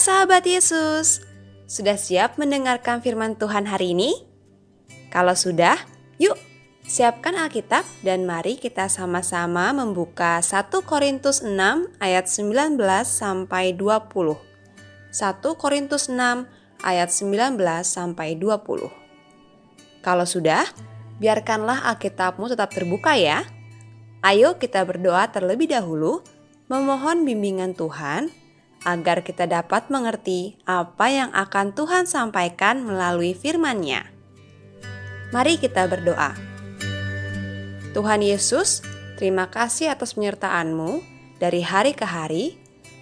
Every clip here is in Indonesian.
Sahabat Yesus, sudah siap mendengarkan firman Tuhan hari ini? Kalau sudah, yuk siapkan Alkitab dan mari kita sama-sama membuka 1 Korintus 6 ayat 19 sampai 20. 1 Korintus 6 ayat 19 sampai 20. Kalau sudah, biarkanlah Alkitabmu tetap terbuka ya. Ayo kita berdoa terlebih dahulu, memohon bimbingan Tuhan agar kita dapat mengerti apa yang akan Tuhan sampaikan melalui firman-Nya. Mari kita berdoa. Tuhan Yesus, terima kasih atas penyertaan-Mu dari hari ke hari,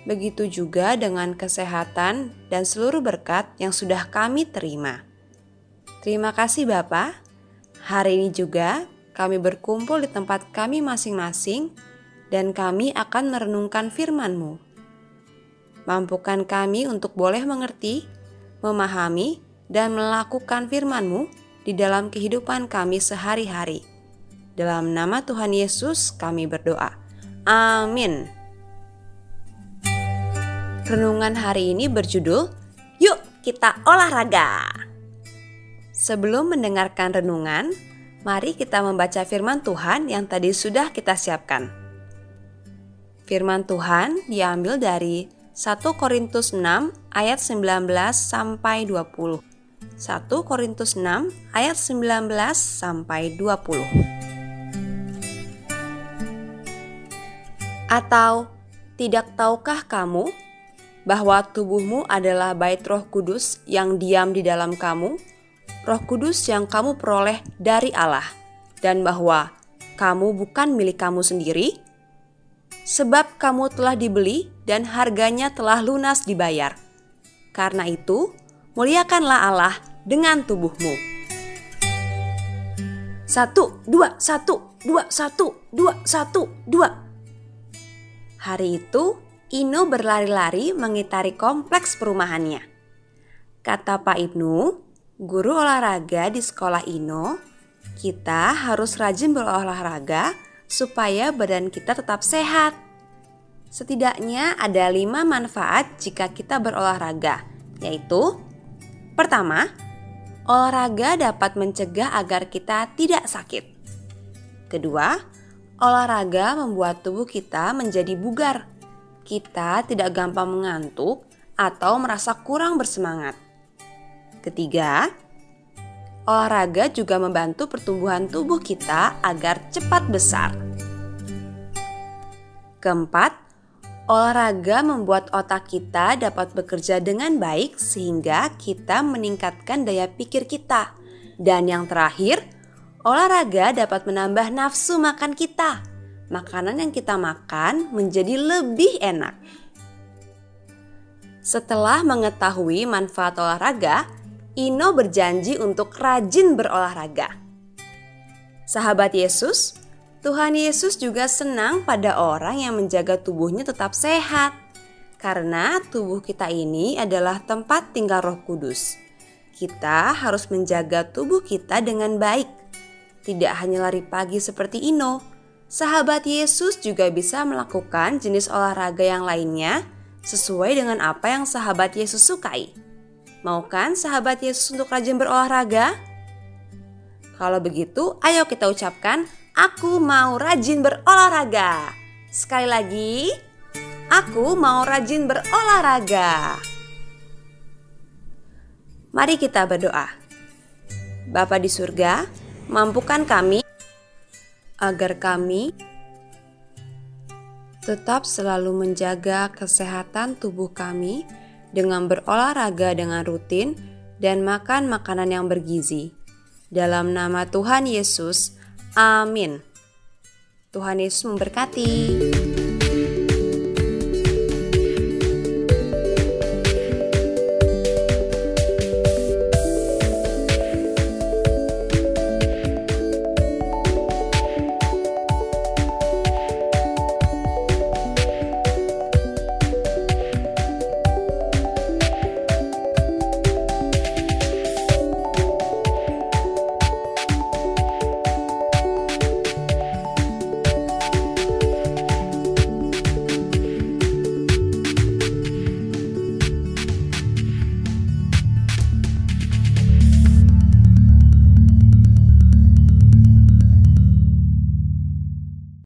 begitu juga dengan kesehatan dan seluruh berkat yang sudah kami terima. Terima kasih Bapa. Hari ini juga kami berkumpul di tempat kami masing-masing dan kami akan merenungkan firman-Mu. Mampukan kami untuk boleh mengerti, memahami, dan melakukan firman-Mu di dalam kehidupan kami sehari-hari. Dalam nama Tuhan Yesus kami berdoa. Amin. Renungan hari ini berjudul Yuk kita olahraga. Sebelum mendengarkan renungan, mari kita membaca firman Tuhan yang tadi sudah kita siapkan. Firman Tuhan diambil dari 1 Korintus 6 ayat 19 sampai 20. 1 Korintus 6 ayat 19 sampai 20. Atau tidak tahukah kamu bahwa tubuhmu adalah bait Roh Kudus yang diam di dalam kamu, Roh Kudus yang kamu peroleh dari Allah, dan bahwa kamu bukan milik kamu sendiri, sebab kamu telah dibeli dan harganya telah lunas dibayar. Karena itu, muliakanlah Allah dengan tubuhmu. Satu, dua, satu, dua, satu, dua, satu, dua. Hari itu, Ino berlari-lari mengitari kompleks perumahannya. Kata Pak Ibnu, guru olahraga di sekolah Ino, kita harus rajin berolahraga supaya badan kita tetap sehat. Setidaknya ada lima manfaat jika kita berolahraga, yaitu pertama, olahraga dapat mencegah agar kita tidak sakit. Kedua, olahraga membuat tubuh kita menjadi bugar. Kita tidak gampang mengantuk atau merasa kurang bersemangat. Ketiga, olahraga juga membantu pertumbuhan tubuh kita agar cepat besar. Keempat, olahraga membuat otak kita dapat bekerja dengan baik sehingga kita meningkatkan daya pikir kita. Dan yang terakhir, olahraga dapat menambah nafsu makan kita. Makanan yang kita makan menjadi lebih enak. Setelah mengetahui manfaat olahraga, Ino berjanji untuk rajin berolahraga. Sahabat Yesus, Tuhan Yesus juga senang pada orang yang menjaga tubuhnya tetap sehat. Karena tubuh kita ini adalah tempat tinggal Roh Kudus. Kita harus menjaga tubuh kita dengan baik. Tidak hanya lari pagi seperti Ino, sahabat Yesus juga bisa melakukan jenis olahraga yang lainnya sesuai dengan apa yang sahabat Yesus sukai. Mau kan sahabat Yesus untuk rajin berolahraga? Kalau begitu, ayo kita ucapkan, aku mau rajin berolahraga. Sekali lagi, aku mau rajin berolahraga. Mari kita berdoa. Bapa di surga, mampukan kami agar kami tetap selalu menjaga kesehatan tubuh kami dengan berolahraga dengan rutin dan makan makanan yang bergizi. Dalam nama Tuhan Yesus, amin. Tuhan Yesus memberkati.